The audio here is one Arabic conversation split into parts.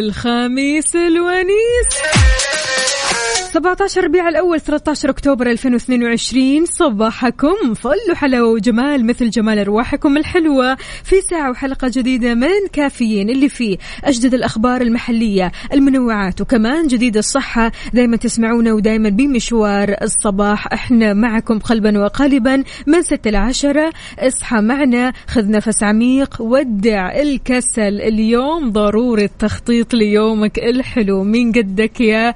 الخميس الونيس. 17 ربيع الأول 13 أكتوبر 2022 صباحكم. فل وحلاوة وجمال مثل جمال أرواحكم الحلوة. في ساعة وحلقة جديدة من كافيين اللي فيه أجدد الأخبار المحلية المنوعات وكمان جديد الصحة. دايما تسمعونا ودايما بمشوار الصباح. إحنا معكم قلبا وقالبا من 6 ل 10 اصحى معنا خذ نفس عميق ودع الكسل. اليوم ضروري التخطيط ليومك الحلو. من قدك يا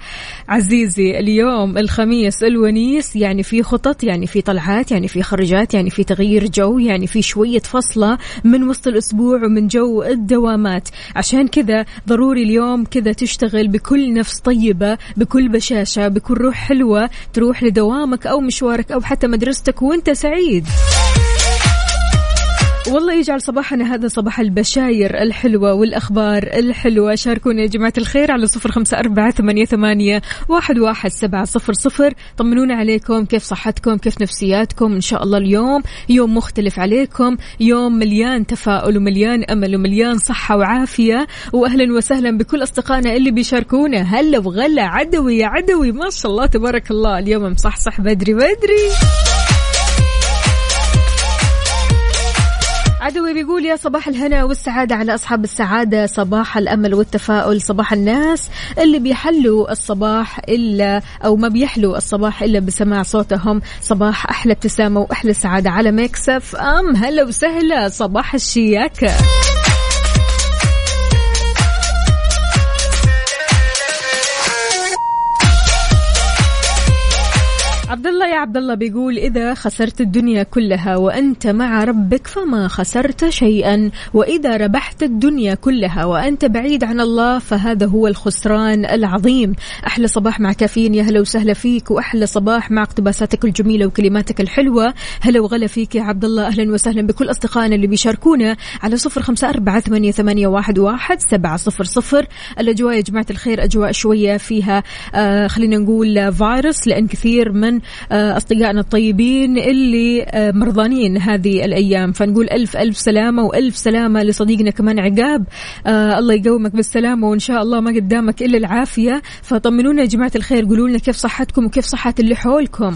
عزيزي؟ اليوم الخميس الونيس يعني في خطط يعني في طلعات يعني في خرجات يعني في تغيير جو يعني في شوية فصلة من وسط الأسبوع ومن جو الدوامات. عشان كذا ضروري اليوم كذا تشتغل بكل نفس طيبة بكل بشاشة بكل روح حلوة تروح لدوامك أو مشوارك أو حتى مدرستك وأنت سعيد. والله يجعل صباحنا هذا صباح البشاير الحلوة والأخبار الحلوة. شاركونا يا جماعة الخير على صفر خمسة أربعة ثمانية, ثمانية واحد, واحد سبعة صفر صفر. طمنونا عليكم كيف صحتكم كيف نفسياتكم؟ إن شاء الله اليوم يوم مختلف عليكم يوم مليان تفاؤل ومليان أمل ومليان صحة وعافية. وأهلا وسهلا بكل أصدقائنا اللي بيشاركونا. هلا وغلا عدوي يا عدوي ما شاء الله تبارك الله. اليوم مصحصح بدري بدري. عدوي بيقول يا صباح الهنا والسعادة على أصحاب السعادة صباح الأمل والتفاؤل صباح الناس اللي بيحلوا الصباح إلا أو ما بيحلوا الصباح إلا بسماع صوتهم. صباح أحلى ابتسامة وأحلى سعادة على مكسف أم. هلا وسهلا صباح الشياكة. الله يا عبد الله بيقول إذا خسرت الدنيا كلها وأنت مع ربك فما خسرت شيئا وإذا ربحت الدنيا كلها وأنت بعيد عن الله فهذا هو الخسران العظيم. أحلى صباح مع كافيين يا هلا وسهلا فيك وأحلى صباح مع اقتباساتك الجميلة وكلماتك الحلوة. هلا وغلا فيك يا عبد الله أهلا وسهلا بكل أصدقائنا اللي بيشاركونا على صفر خمسة أربعة ثمانية, ثمانية واحد, واحد سبعة صفر صفر. الأجواء يا جماعة الخير أجواء شوية فيها آه خلينا نقول فيروس لأن كثير من آه أصدقائنا الطيبين اللي آه مرضانين هذه الأيام. فنقول ألف ألف سلامة وألف سلامة لصديقنا كمان عقاب. آه الله يقومك بالسلامة وإن شاء الله ما قدامك إلا العافية. فطمنونا يا جماعة الخير قولوا لنا كيف صحتكم وكيف صحة اللي حولكم.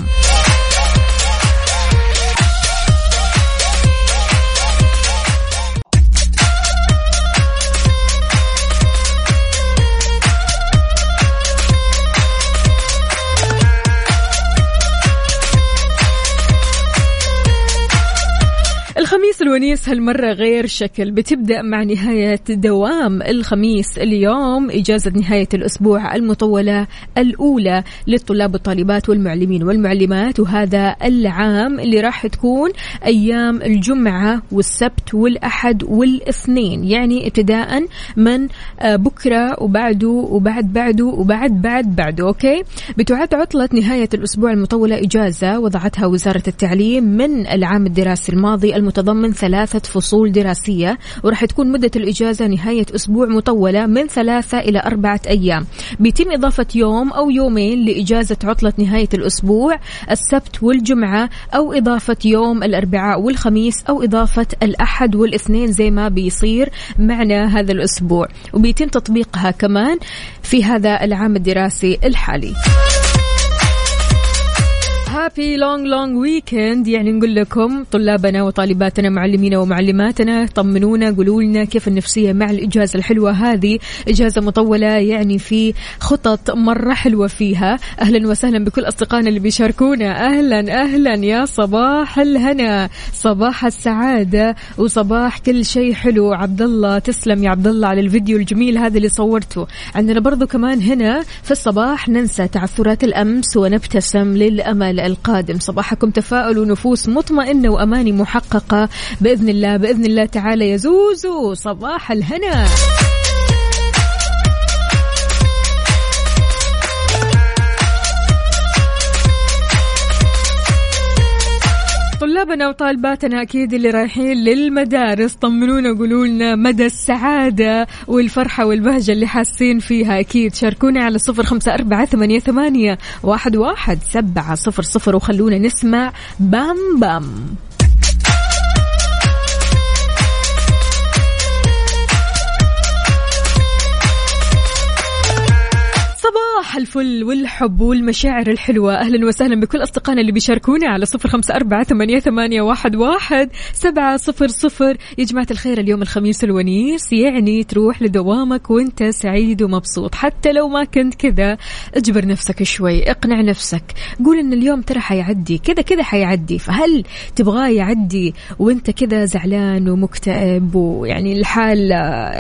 الخميس الونيس هالمرة غير شكل. بتبدأ مع نهاية دوام الخميس اليوم إجازة نهاية الأسبوع المطولة الأولى للطلاب والطالبات والمعلمين والمعلمات وهذا العام اللي راح تكون أيام الجمعة والسبت والأحد والاثنين. يعني ابتداء من بكرة وبعده وبعد بعده وبعد بعد بعده أوكي؟ بتعد عطلة نهاية الأسبوع المطولة إجازة وضعتها وزارة التعليم من العام الدراسي الماضي المتضمن ثلاثة فصول دراسية وراح تكون مدة الإجازة نهاية أسبوع مطولة من ثلاثة إلى أربعة أيام. بيتم إضافة يوم أو يومين لإجازة عطلة نهاية الأسبوع السبت والجمعة أو إضافة يوم الأربعاء والخميس أو إضافة الأحد والاثنين زي ما بيصير معنا هذا الأسبوع. وبيتم تطبيقها كمان في هذا العام الدراسي الحالي. Happy long long weekend يعني نقول لكم طلابنا وطالباتنا معلمينا ومعلماتنا طمنونا قولوا لنا كيف النفسية مع الإجازة الحلوة هذه. إجازة مطولة يعني في خطط مرة حلوة فيها. أهلا وسهلا بكل أصدقائنا اللي بيشاركونا. أهلا أهلا يا صباح الهنا. صباح السعادة وصباح كل شيء حلو. عبد الله تسلم يا عبد الله على الفيديو الجميل هذا اللي صورته. عندنا برضو كمان هنا في الصباح ننسى تعثرات الأمس ونبتسم للأمل. القادم. صباحكم تفاؤل ونفوس مطمئنة وأماني محققة. بإذن الله بإذن الله تعالى يا زوزو صباح الهنا. طلابنا وطالباتنا أكيد اللي رايحين للمدارس طمنونا قولوا لنا مدى السعادة والفرحة والبهجة اللي حاسين فيها. أكيد شاركونا على صفر خمسة أربعة ثمانية, ثمانية واحد, واحد سبعة صفر صفر وخلونا نسمع بام بام. صباح الفل والحب والمشاعر الحلوة. أهلا وسهلا بكل أصدقائنا اللي بيشاركونا على صفر خمسة أربعة ثمانية, ثمانية واحد, واحد سبعة صفر صفر. يا جماعة الخير اليوم الخميس الونيس يعني تروح لدوامك وأنت سعيد ومبسوط. حتى لو ما كنت كذا اجبر نفسك شوي اقنع نفسك. قول إن اليوم ترى حيعدي. كذا كذا حيعدي. فهل تبغاه يعدي وأنت كذا زعلان ومكتئب ويعني الحال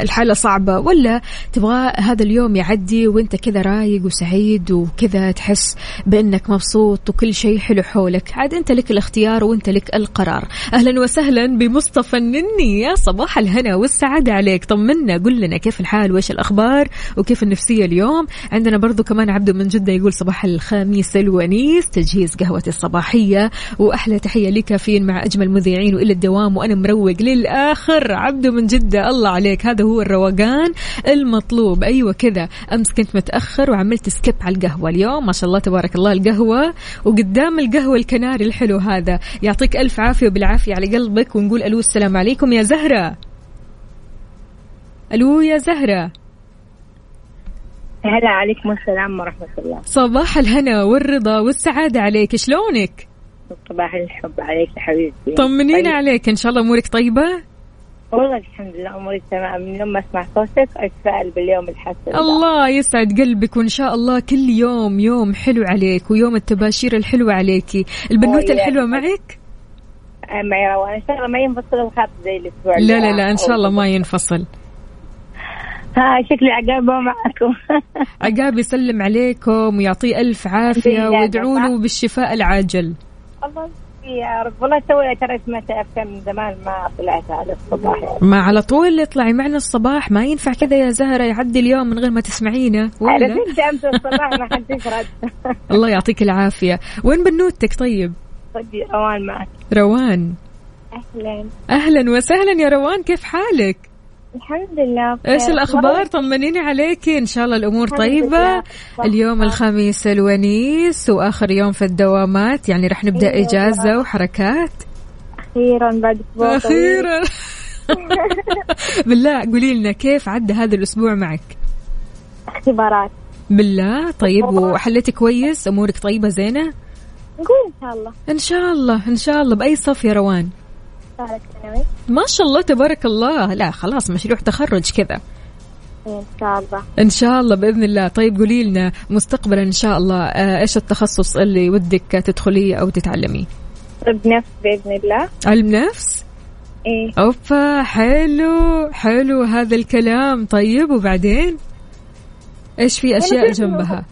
الحالة صعبة ولا تبغى هذا اليوم يعدي وأنت كذا رايق وسعيد وكذا تحس بأنك مبسوط وكل شيء حلو حولك. عاد أنت لك الاختيار وأنت لك القرار. أهلا وسهلا بمصطفى النني. يا صباح الهنا والسعادة عليك. طمنا قل لنا كيف الحال؟ وإيش الأخبار؟ وكيف النفسية اليوم؟ عندنا برضو كمان عبدو من جدة يقول صباح الخميس الونيس تجهيز قهوتي الصباحية. وأحلى تحية لك كافيين مع أجمل مذيعين وإلى الدوام. وأنا مروق للآخر. عبدو من جدة الله عليك. هذا هو الروقان المطلوب. أيوه كذا. أمس كنت متأخر وعملت سكيب على القهوة اليوم. ما شاء الله تبارك الله القهوة وقدام القهوة الكناري الحلو هذا. يعطيك ألف عافية وبالعافية على قلبك ونقول ألو السلام عليكم يا زهرة. ألو يا زهرة. هلا عليكم السلام ورحمة الله. صباح الهنا والرضا والسعادة عليك. شلونك؟ صباح الحب عليك يا حبيبتي. طمنينا طيب. عليك. إن شاء الله أمورك طيبة؟ والله الحمد لله أموري تمام من يوم ما أسمع صوتك أتفائل باليوم الحسن. الله يسعد قلبك وإن شاء الله كل يوم يوم حلو عليك ويوم التباشير الحلوة عليكي البنوتة وياك. الحلوة معك معي روان إن شاء الله ما ينفصل الخط زي الأسبوع لا لا لا راح. شاء الله ما ينفصل ها شكلي عقابة معكم عقاب يسلم عليكم ويعطيه ألف عافية بالله وادعوا له. بالشفاء العاجل الله يا رب. والله توي ترى سمعت أفكار من زمان ما طلعت هذا الصباح. يعني. ما على طول اطلعي معنا الصباح. ما ينفع كذا يا زهرة يعدي اليوم من غير ما تسمعينا ولا؟ عرفت أمس الصباح ما حد يشرد الله يعطيك العافية. وين بنوتك طيب؟ صدي روان معك. روان. أهلا. أهلا وسهلا يا روان كيف حالك؟ الحمد لله إيش بخير. الأخبار؟ طمنيني عليكي إن شاء الله الأمور طيبة. اليوم الخميس الونيس وآخر يوم في الدوامات. يعني رح نبدأ أيوة. إجازة وحركات. أخيرا بعد أسبوع طويل. أخيرا. بالله قولي لنا كيف عدى هذا الأسبوع معك؟ اختبارات. بالله. طيب وحليتي كويس؟ أمورك طيبة زينة؟ نقول إن شاء الله. إن شاء الله إن شاء الله بأي صف يا روان؟ ثالث ثانوي. ما شاء الله تبارك الله. لا خلاص مشروع تخرج كذا. إن شاء الله. إن شاء الله بإذن الله. طيب قولي لنا مستقبلا إن شاء الله آه، إيش التخصص اللي ودك تدخليه أو تتعلميه طب نفس بإذن الله. علم نفس؟ إيه. أوبا حلو حلو هذا الكلام. طيب وبعدين؟ إيش في أشياء جنبها؟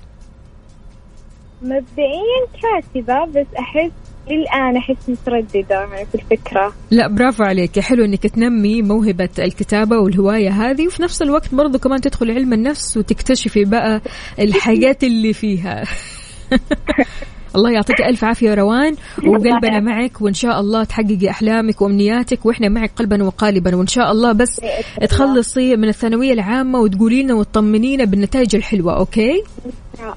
مبدئيا كاتبة بس أحس للآن أحس مترددة في الفكرة لا برافو عليك. حلو إنك تنمي موهبة الكتابة والهواية هذه وفي نفس الوقت برضو كمان تدخل علم النفس وتكتشفي بقى الحاجات اللي فيها. الله يعطيك ألف عافية يا روان وقلبنا معك وإن شاء الله تحققي أحلامك وأمنياتك وإحنا معك قلبا وقالبا. وإن شاء الله بس تخلصي من الثانوية العامة وتقولي لنا وتطمنينا بالنتائج الحلوة أوكي؟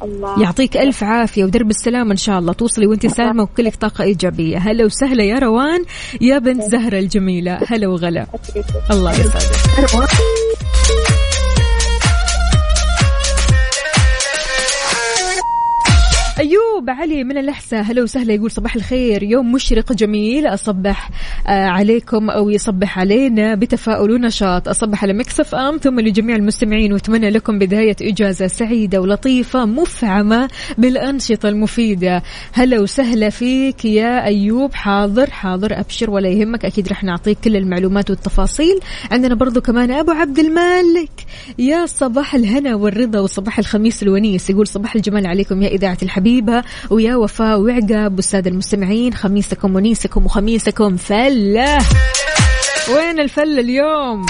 الله. يعطيك ألف عافية ودرب السلامة إن شاء الله. توصلي وأنت سالمة وكلك طاقة إيجابية. هلا وسهلا يا روان يا بنت زهرة الجميلة. هلا وغلا. الله. يسعدك. أيوب علي من الأحساء هلا وسهلا يقول صباح الخير. يوم مشرق جميل. أصبح آه عليكم أو يصبح علينا بتفاؤل ونشاط. أصبح على مكسف أم. ثم لجميع المستمعين وأتمنى لكم بداية إجازة سعيدة ولطيفة مفعمة بالأنشطة المفيدة. هلا وسهلا فيك يا أيوب. حاضر حاضر. أبشر ولا يهمك. أكيد رح نعطيك كل المعلومات والتفاصيل. عندنا برضو كمان أبو عبد المالك. يا صباح الهنا والرضا وصباح الخميس الونيس. يقول صباح الجمال عليكم يا إذاعة الحبيبة. ويا وفاء وعقاب والسادة المستمعين خميسكم ونيسكم وخميسكم فلة. وين الفل اليوم؟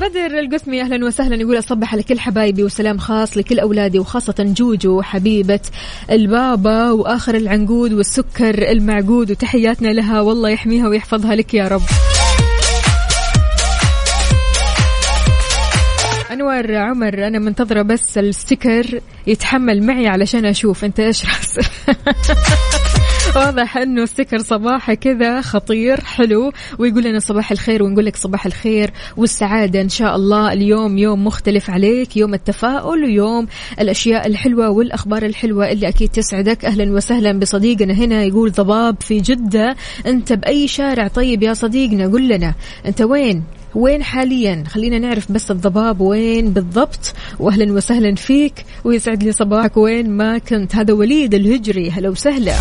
بدر القسمي أهلا وسهلا. يقول أصبح على كل حبايبي وسلام خاص لكل أولادي وخاصة جوجو حبيبه البابا وآخر العنقود والسكر المعقود وتحياتنا لها والله يحميها ويحفظها لك يا رب. انور عمر أنا منتظرة بس ال sticker يتحمل معي علشان أشوف. أنت إيش راسل واضح إنه sticker صباحه كذا خطير حلو ويقول لنا صباح الخير ونقول لك صباح الخير والسعادة. إن شاء الله اليوم يوم مختلف عليك يوم التفاؤل ويوم الأشياء الحلوة والأخبار الحلوة اللي أكيد تسعدك. أهلا وسهلا بصديقنا هنا يقول ضباب في جدة. أنت بأي شارع طيب يا صديقنا؟ قل لنا. أنت وين؟ وين حاليا؟ خلينا نعرف بس الضباب وين بالضبط. واهلا وسهلا فيك. ويسعد لي صباحك. وين ما كنت؟ هذا وليد الهجري. هلا وسهلا.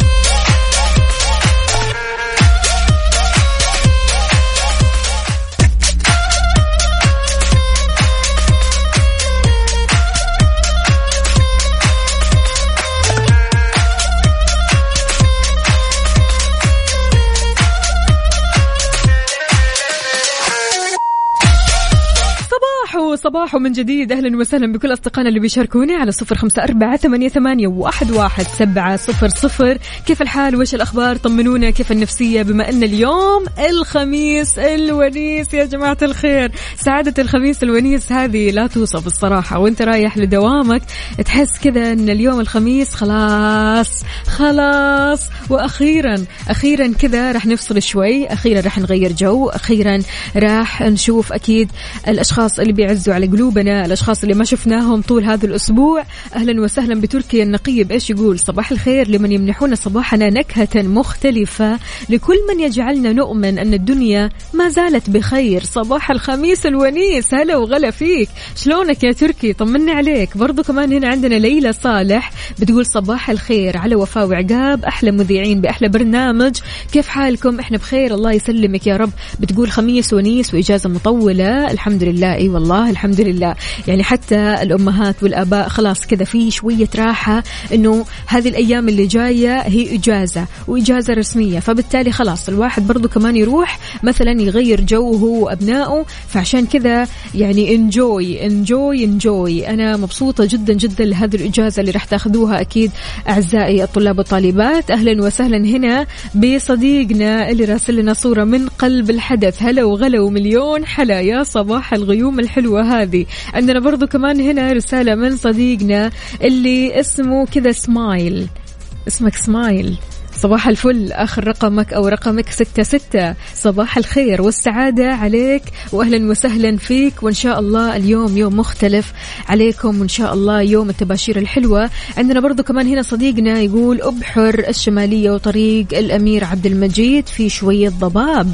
صباحو صباحو من جديد. أهلا وسهلا بكل أصدقائنا اللي بيشاركوني على صفر أربعة ثمانية, ثمانية واحد, واحد سبعة صفر صفر. كيف الحال؟ وش الأخبار؟ طمنونا كيف النفسية؟ بما أن اليوم الخميس الونيس يا جماعة الخير. سعادة الخميس الونيس هذه لا توصف الصراحة وأنت رايح لدوامك تحس كذا أن اليوم الخميس خلاص خلاص. وأخيرا أخيرا كذا راح نفصل شوي. أخيرا راح نغير جو أخيرا راح نشوف أكيد الأشخاص اللي بيعزوا على قلوبنا الأشخاص اللي ما شفناهم طول هذا الأسبوع. أهلا وسهلا بتركيا النقيب. إيش يقول؟ صباح الخير لمن يمنحون صباحنا نكهة مختلفة. لكل من يجعلنا نؤمن أن الدنيا ما زالت بخير. صباح الخميس الونيس. هلا وغلا فيك. شلونك يا تركي؟ طمني عليك. برضو كمان هنا عندنا ليلى صالح بتقول صباح الخير على وفاء وعقاب. أحلى مذيعين بأحلى برنامج. كيف حالكم؟ إحنا بخير. الله يسلمك يا رب. بتقول خميس ونيس وإجازة مطولة. الحمد لله. إي والله الحمد لله. يعني حتى الأمهات والآباء خلاص كذا في شوية راحة إنه هذه الأيام اللي جاية هي إجازة وإجازة رسمية. فبالتالي خلاص الواحد برضو كمان يروح مثلا يغير جو هو وأبنائه. فعشان كذا يعني انجوي انجوي انجوي أنا مبسوطة جدا جدا لهذه الإجازة اللي راح تاخذوها أكيد أعزائي الطلاب والطالبات. أهلا وسهلا هنا بصديقنا اللي راسل لنا صورة من قلب الحدث. هلا وغلا ومليون حلا. يا صباح الغيوم الحلوة. هذه عندنا برضو كمان هنا رسالة من صديقنا اللي اسمه كذا سمايل اسمك سمايل صباح الفل. آخر رقمك أو رقمك ستة ستة. صباح الخير. والسعادة عليك. وأهلا وسهلا فيك. وإن شاء الله اليوم يوم مختلف عليكم. وإن شاء الله يوم التباشير الحلوة. عندنا برضو كمان هنا صديقنا يقول أبحر الشمالية وطريق الأمير عبد المجيد في شوية ضباب.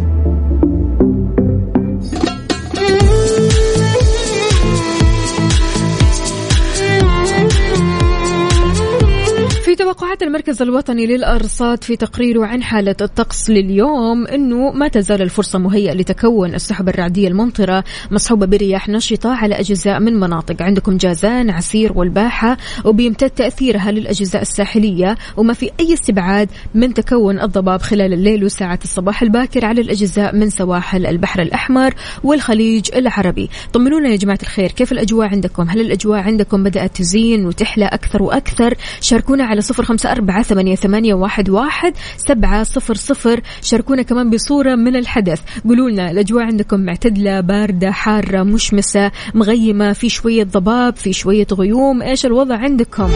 توقعات المركز الوطني للأرصاد في تقريره عن حالة الطقس لليوم أنه ما تزال الفرصة مهيئة لتكون السحب الرعدية الممطرة مصحوبة برياح نشطة على أجزاء من مناطق. عندكم جازان عسير والباحة وبيمتد تأثيرها للأجزاء الساحلية. وما في أي استبعاد من تكون الضباب خلال الليل وساعات الصباح الباكر على الأجزاء من سواحل البحر الأحمر والخليج العربي. طمنونا يا جماعة الخير كيف الأجواء عندكم؟ هل الأجواء عندكم بدأت تزين وتحلى أكثر وأكثر؟ شاركونا على صفر صفر خمسة أربعة ثمانية, ثمانية واحد, واحد سبعة صفر صفر. شاركونا كمان بصورة من الحدث. قولوا لنا الأجواء عندكم. معتدلة باردة حارة مشمسة مغيمة في شوية ضباب في شوية غيوم. إيش الوضع عندكم؟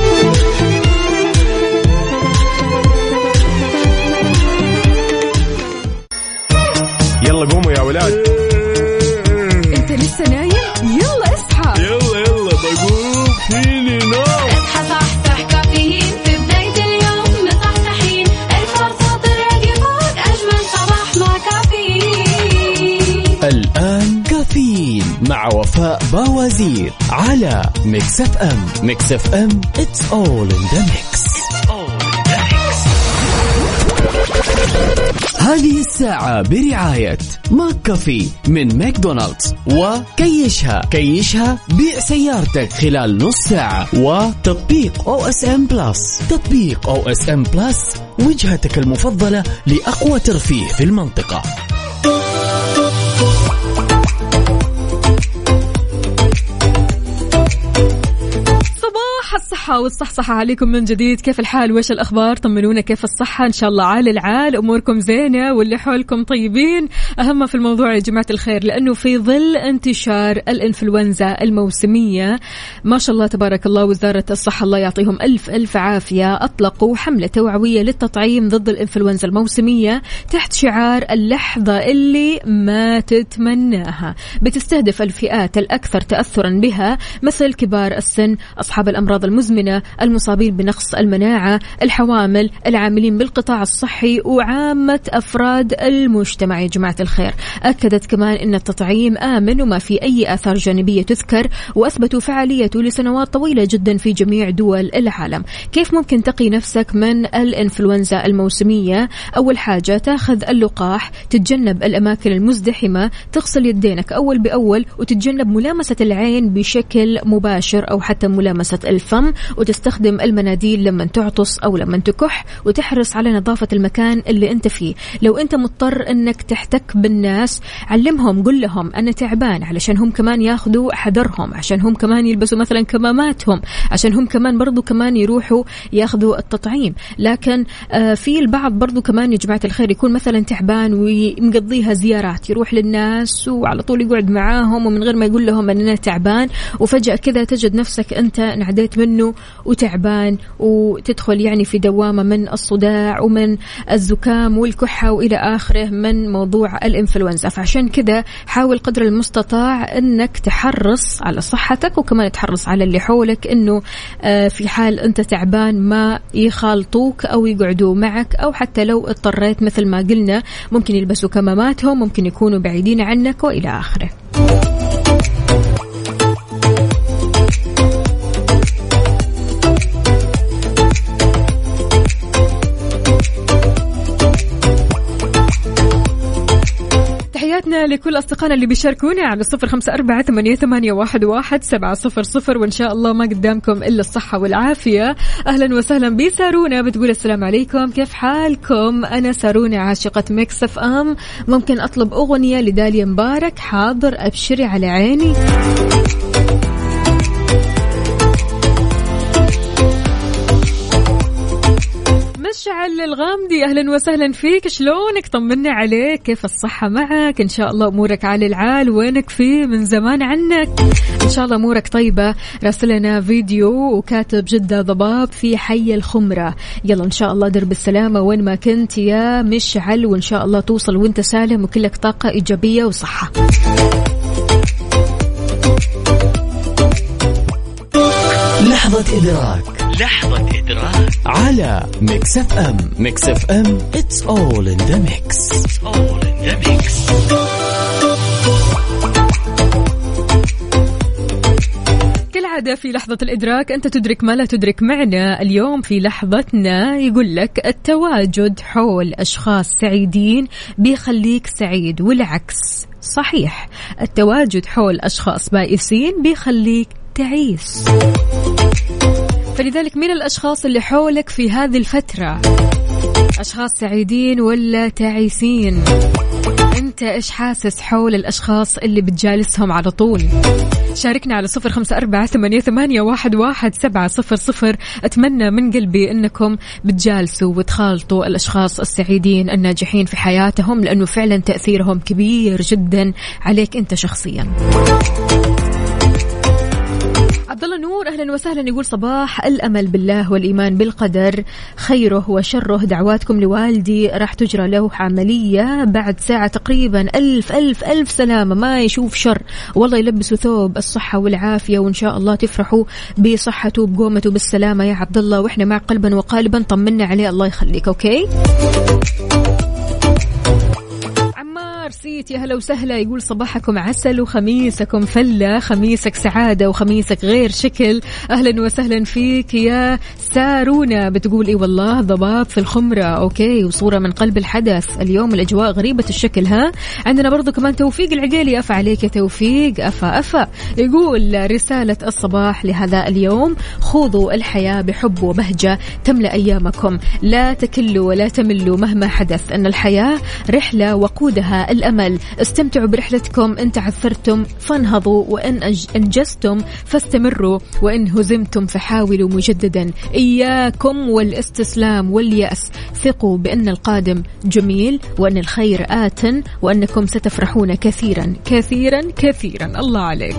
يلا قوموا يا ولاد. أنت لسه نايم؟ مع وفاء باوزير على Mix FM Mix FM it's all in the mix. هذه الساعة برعاية McCafé من ماكدونالدز وكيشها. كيشها بيع سيارتك خلال نص ساعة وتطبيق أو اس ام بلس تطبيق أو اس ام بلس وجهتك المفضلة لأقوى ترفيه في المنطقة. الصحة والصحصحة عليكم من جديد. كيف الحال؟ وش الأخبار؟ طمنونا كيف الصحة؟ إن شاء الله عال العال. أموركم زينة واللي حولكم طيبين. أهم في الموضوع يا جماعة الخير لأنه في ظل انتشار الإنفلونزا الموسمية ما شاء الله تبارك الله وزارة الصحة الله يعطيهم ألف ألف عافية أطلقوا حملة توعوية للتطعيم ضد الإنفلونزا الموسمية تحت شعار اللحظة اللي ما تتمناها. بتستهدف الفئات الأكثر تأثرا بها مثل كبار السن أصحاب الأمراض المزمنة المصابين بنقص المناعة الحوامل العاملين بالقطاع الصحي وعامة أفراد المجتمع. يا جماعة الخير أكدت كمان أن التطعيم آمن وما في أي آثار جانبية تذكر وأثبتوا فعاليته لسنوات طويلة جدا في جميع دول العالم. كيف ممكن تقي نفسك من الإنفلونزا الموسمية؟ أول حاجة تأخذ اللقاح تتجنب الأماكن المزدحمة تغسل يدينك أول بأول وتتجنب ملامسة العين بشكل مباشر أو حتى ملامسة الفم. وتستخدم المناديل لما تعطس أو لما تكح وتحرص على نظافة المكان اللي أنت فيه. لو أنت مضطر أنك تحتك بالناس علمهم قل لهم أنا تعبان علشان هم كمان ياخذوا حذرهم عشان هم كمان يلبسوا مثلا كماماتهم عشان هم كمان برضو كمان يروحوا ياخذوا التطعيم. لكن آه في البعض برضو كمان يا جماعة الخير يكون مثلا تعبان ومقضيها زيارات يروح للناس وعلى طول يقعد معاهم ومن غير ما يقول لهم أننا تعبان وفجأة كذا تجد نفسك أنت انعديت منه وتعبان وتدخل يعني في دوامة من الصداع ومن الزكام والكحة وإلى آخره من موضوع الإنفلونزا. فعشان كذا حاول قدر المستطاع أنك تحرص على صحتك وكمان تحرص على اللي حولك أنه آه، في حال أنت تعبان ما يخالطوك أو يقعدوا معك أو حتى لو اضطريت مثل ما قلنا ممكن يلبسوا كماماتهم ممكن يكونوا بعيدين عنك وإلى آخره. تحياتنا لكل أصدقائنا اللي بيشاركونا على صفر خمسة أربعة ثمانية, ثمانية واحد, سبعة صفر صفر. وإن شاء الله ما قدامكم إلا الصحة والعافية. أهلا وسهلا بسارونا. بتقول السلام عليكم. كيف حالكم؟ أنا سارونا عاشقة Mix FM. ممكن أطلب أغنية لداليا مبارك. حاضر أبشري على عيني. مشعل الغامدي أهلا وسهلا فيك. شلونك؟ طمنا عليك. كيف الصحة معك؟ إن شاء الله أمورك على العال. وينك فيه من زمان عنك؟ إن شاء الله أمورك طيبة. راسلنا فيديو وكاتب جدة ضباب في حي الخمرة. يلا إن شاء الله درب السلامة وين ما كنت يا مشعل. وإن شاء الله توصل وأنت سالم وكلك طاقة إيجابية وصحة. لحظة إدراك. لحظة إدراك. على Mix FM Mix FM it's all in the mix. It's all in the mix. كالعادة في لحظة الإدراك أنت تدرك ما لا تدرك معنا. اليوم في لحظتنا يقول لك التواجد حول أشخاص سعيدين بيخليك سعيد والعكس صحيح. التواجد حول أشخاص بائسين بيخليك تعيس. فلذلك مين الأشخاص اللي حولك في هذه الفترة؟ أشخاص سعيدين ولا تعيسين؟ أنت إيش حاسس حول الأشخاص اللي بتجالسهم على طول؟ شاركنا على صفر خمسة أربعة ثمانية, واحد, واحد سبعة صفر صفر. أتمنى من قلبي أنكم بتجالسوا وتخالطوا الأشخاص السعيدين الناجحين في حياتهم لأنه فعلا تأثيرهم كبير جدا عليك أنت شخصيا. عبد الله نور أهلا وسهلا. يقول صباح الأمل بالله والإيمان بالقدر خيره وشره. دعواتكم لوالدي راح تجرى له عملية بعد ساعة تقريبا. ألف ألف ألف سلامة. ما يشوف شر. والله يلبسوا ثوب الصحة والعافية وإن شاء الله تفرحوا بصحته وبقومته بالسلامة يا عبد الله وإحنا مع قلبا وقالبا طمنا عليه. الله يخليك أوكي؟ عمار سيت يا هلا وسهلا يقول صباحكم عسل وخميسكم فلة. خميسك سعادة وخميسك غير شكل. أهلا وسهلا فيك يا سارونا. بتقول إي والله ضباب في الخمرة. أوكي وصورة من قلب الحدث. اليوم الأجواء غريبة الشكل ها؟ عندنا برضو كمان توفيق العقيلي. أفا عليك يا توفيق. أفا أفا. يقول رسالة الصباح لهذا اليوم. خوضوا الحياة بحب وبهجة تملأ أيامكم. لا تكلوا ولا تملوا مهما حدث. أن الحياة رحلة وقودها الأمل. استمتعوا برحلتكم. إن تعثرتم فانهضوا. وإن أنجزتم فاستمروا. وإن هزمتم فحاولوا مجددا. إياكم والاستسلام واليأس. ثقوا بأن القادم جميل. وأن الخير آت وأنكم ستفرحون كثيرا. كثيرا. كثيرا. الله عليك.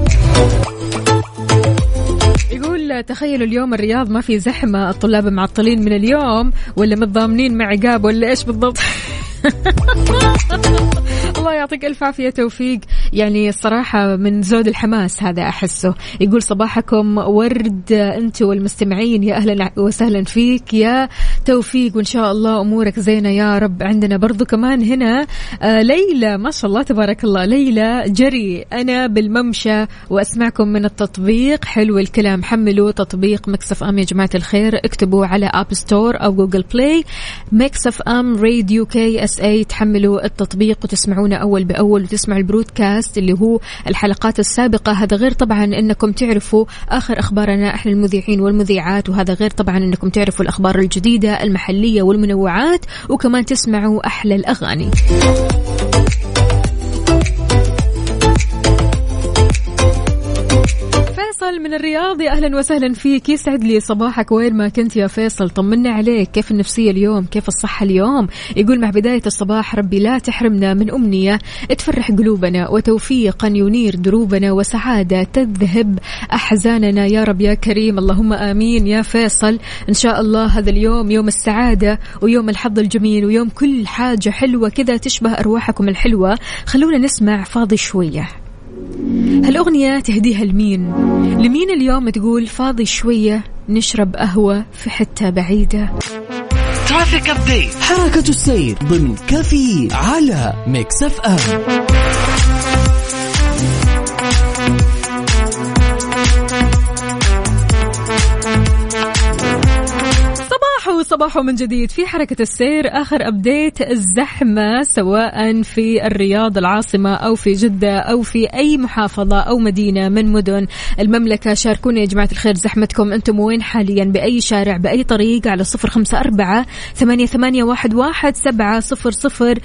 يقول تخيلوا اليوم الرياض ما في زحمة. الطلاب معطلين من اليوم. ولا متضامنين مع عقاب. ولا إيش بالضبط؟ الله يعطيك ألف عافية توفيق. يعني الصراحه من زود الحماس هذا أحسه. يقول صباحكم ورد أنت والمستمعين يا أهلا وسهلا فيك يا توفيق وإن شاء الله أمورك زينة يا رب. عندنا برضو كمان هنا آه ليلى ما شاء الله تبارك الله. ليلى جري أنا بالممشى وأسمعكم من التطبيق. حلو الكلام. حملوا تطبيق Mix FM يا جماعة الخير. اكتبوا على App Store أو Google Play Mix FM Radio KSA تحملوا التطبيق وتسمعونا أول بأول وتسمعوا البودكاست. اللي هو الحلقات السابقة. هذا غير طبعا إنكم تعرفوا آخر أخبارنا إحنا المذيعين والمذيعات وهذا غير طبعا إنكم تعرفوا الأخبار الجديدة المحلية والمنوعات وكمان تسمعوا أحلى الأغاني. فيصل من الرياض. يا أهلا وسهلا فيك. يسعد لي صباحك. وين ما كنت يا فيصل. طمنا عليك. كيف النفسية اليوم؟ كيف الصحة اليوم؟ يقول مع بداية الصباح ربي لا تحرمنا من أمنية. تفرح قلوبنا وتوفيقا ينير دروبنا وسعادة تذهب أحزاننا. يا رب يا كريم. اللهم آمين يا فيصل. إن شاء الله هذا اليوم يوم السعادة ويوم الحظ الجميل ويوم كل حاجة حلوة كذا تشبه أرواحكم الحلوة. خلونا نسمع فاضي شوية. هالأغنية تهديها لمين؟ لمين اليوم تقول فاضي شوية نشرب قهوة في حتة بعيدة؟ traffic update حركة السير ضمن كفي على Mix FM. صباحو من جديد. في حركة السير آخر update الزحمة سواء في الرياض العاصمة أو في جدة أو في أي محافظة أو مدينة من مدن المملكة. شاركونا يا جماعة الخير زحمتكم أنتم وين حاليا؟ بأي شارع بأي طريق؟ على صفر خمسة أربعة ثمانية, ثمانية واحد, واحد سبعة صفر صفر.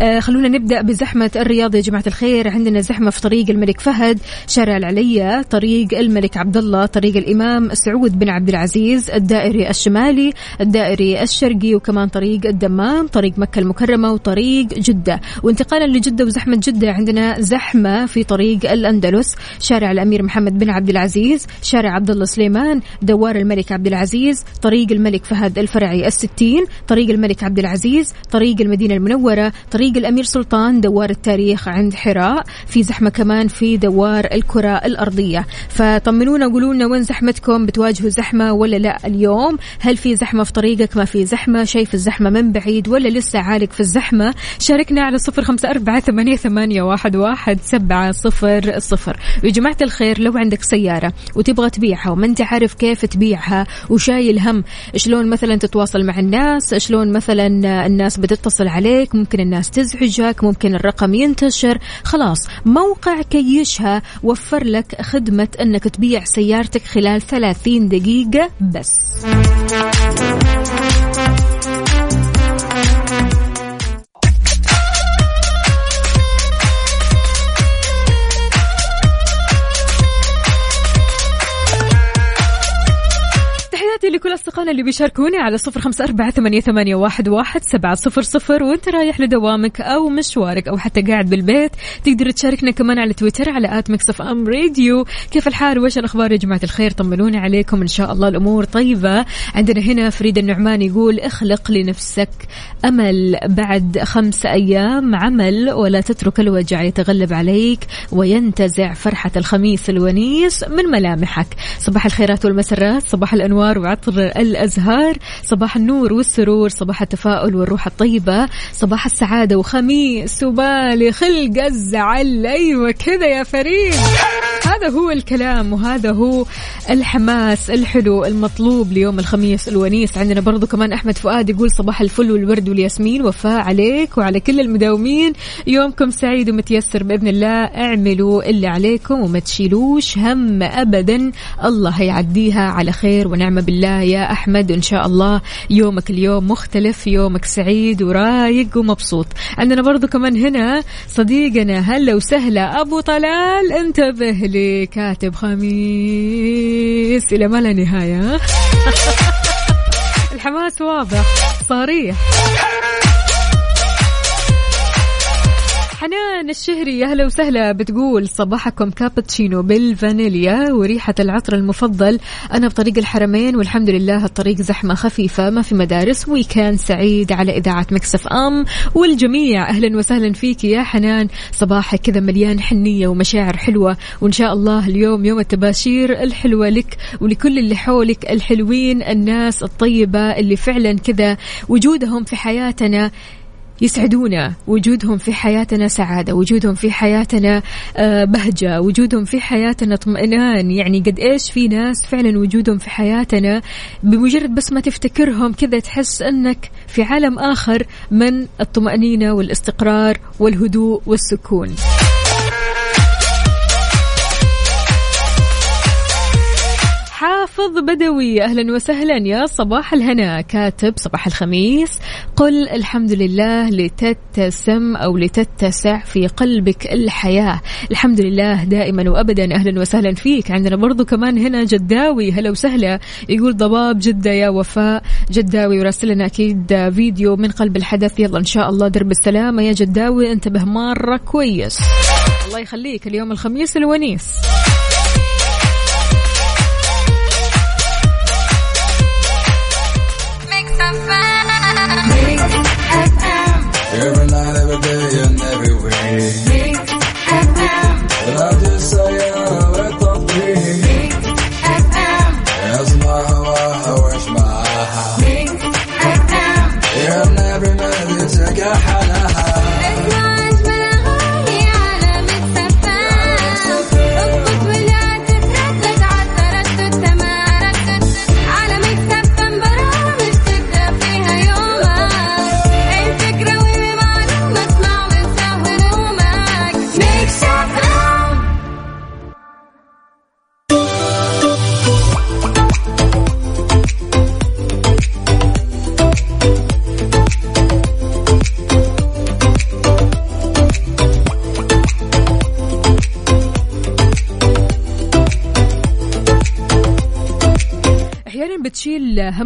آه خلونا نبدأ بزحمة الرياض يا جماعة الخير. عندنا زحمة في طريق الملك فهد شارع العلية طريق الملك عبد الله طريق الإمام سعود بن عبد العزيز الدائري الشمالي الدائري الشرقي وكمان طريق الدمام طريق مكة المكرمة وطريق جدة. وانتقالا لجدة وزحمة جدة عندنا زحمة في طريق الأندلس شارع الأمير محمد بن عبد العزيز شارع عبد الله سليمان دوار الملك عبد العزيز طريق الملك فهد الفرعي الستين طريق الملك عبد العزيز طريق المدينة المنورة طريق الأمير سلطان دوار التاريخ عند حراء في زحمة كمان في دوار الكرة الأرضية. فطمنونا قولوا لنا وين زحمتكم بتواجهوا زحمة ولا لا اليوم؟ هل في زحمة في طريقك؟ ما في زحمة. شايف الزحمة من بعيد ولا لسه عالق في الزحمة؟ شاركنا على صفر خمسة أربعة ثمانية, ثمانية واحد, واحد سبعة صفر صفر. ويا جماعة الخير لو عندك سيارة وتبغى تبيعها وما أنت عارف كيف تبيعها وشايل هم شلون مثلا تتواصل مع الناس؟ شلون مثلا الناس بتتصل عليك؟ ممكن الناس تزعجك ممكن الرقم ينتشر. خلاص موقع كيشها وفر لك خدمة إنك تبيع سيارتك خلال 30 دقيقة بس. أصدقائنا اللي بيشاركوني على صفر خمسة أربعة ثمانية, واحد, سبعة صفر صفر وأنت رايح لدوامك أو مشوارك أو حتى قاعد بالبيت. تقدر تشاركنا كمان على تويتر على at Mix FM Radio. كيف الحال؟ وش الأخبار؟ يا جماعة الخير طمنوني عليكم. إن شاء الله الأمور طيبة. عندنا هنا فريد النعمان يقول اخلق لنفسك أمل بعد خمس أيام عمل ولا تترك الوجع يتغلب عليك وينتزع فرحة الخميس الونيس من ملامحك. صباح الخيرات والمسرات صباح الأنوار وعطر الأزهار صباح النور والسرور صباح التفاؤل والروح الطيبة صباح السعادة وخميس وبالي خلق الزعل أيوة كذا يا فريد. هذا هو الكلام وهذا هو الحماس الحلو المطلوب ليوم الخميس الونيس. عندنا برضو كمان أحمد فؤاد يقول صباح الفل والورد والياسمين وفاء عليك وعلى كل المداومين. يومكم سعيد ومتيسر بإذن الله. اعملوا اللي عليكم وما تشيلوش هم أبدا. الله هيعديها على خير ونعمة بالله يا أحمد. إن شاء الله يومك اليوم مختلف يومك سعيد ورايق ومبسوط. عندنا برضو كمان هنا صديقنا هلا وسهلا أبو طلال انتبه لي كاتب خميس. إلى ما لا نهاية. الحماس واضح صريح. حنان الشهري يا هلا وسهلا. بتقول صباحكم كابتشينو بالفانيليا وريحة العطر المفضل. أنا بطريق الحرمين والحمد لله الطريق زحمة خفيفة ما في مدارس ويكان سعيد على إذاعة مكسف أم. والجميع أهلا وسهلا فيك يا حنان. صباحك كذا مليان حنية ومشاعر حلوة وإن شاء الله اليوم يوم التباشير الحلوة لك ولكل اللي حولك الحلوين الناس الطيبة اللي فعلا كذا وجودهم في حياتنا. يسعدونا وجودهم في حياتنا سعادة وجودهم في حياتنا آه، بهجة وجودهم في حياتنا اطمئنان. يعني قد إيش في ناس فعلا وجودهم في حياتنا بمجرد بس ما تفتكرهم كذا تحس أنك في عالم آخر من الطمأنينة والاستقرار والهدوء والسكون. حافظ بدوي. أهلا وسهلا يا صباح الهنا. كاتب صباح الخميس. قل الحمد لله لتتسم أو لتتسع في قلبك الحياة. الحمد لله دائما وابدا. أهلا وسهلا فيك. عندنا برضو كمان هنا جداوي. هلا وسهلا. يقول ضباب جدة يا وفاء. جداوي وراسل لنا أكيد فيديو من قلب الحدث. يلا إن شاء الله درب السلامة. يا جداوي انتبه مره كويس. الله يخليك. اليوم الخميس الونيس. Every night, every day, and every way. لا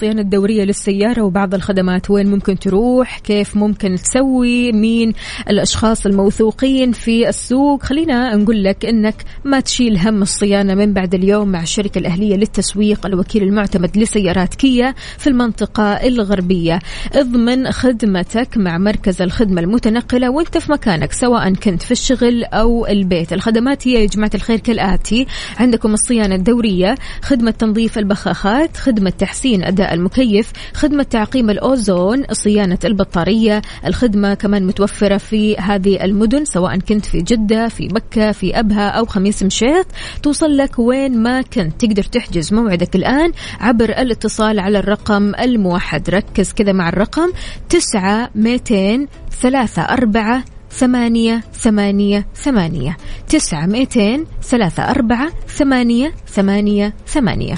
هم الصيانه الدورية للسيارة وبعض الخدمات. وين ممكن تروح؟ كيف ممكن تسوي؟ مين الأشخاص الموثوقين في السوق؟ خلينا نقول لك إنك ما تشيل هم الصيانة من بعد اليوم مع الشركة الأهلية للتسويق الوكيل المعتمد لسيارات كيا في المنطقة الغربية. اضمن خدمتك مع مركز الخدمة المتنقلة وانت في مكانك سواء كنت في الشغل أو البيت. الخدمات هي يا جماعة الخير كالآتي. عندكم الصيانة الدورية خدمة تنظيف البخاخات خدمة تحسين المكيف خدمة تعقيم الأوزون صيانة البطارية الخدمة كمان متوفرة في هذه المدن سواء كنت في جدة في مكة في أبها أو خميس مشيط. توصل لك وين ما كنت. تقدر تحجز موعدك الآن عبر الاتصال على الرقم الموحد. ركز كذا مع الرقم تسعة ميتين ثلاثة أربعة ثمانية ثمانية ثمانية. تسعة ميتين ثلاثة أربعة ثمانية ثمانية ثمانية.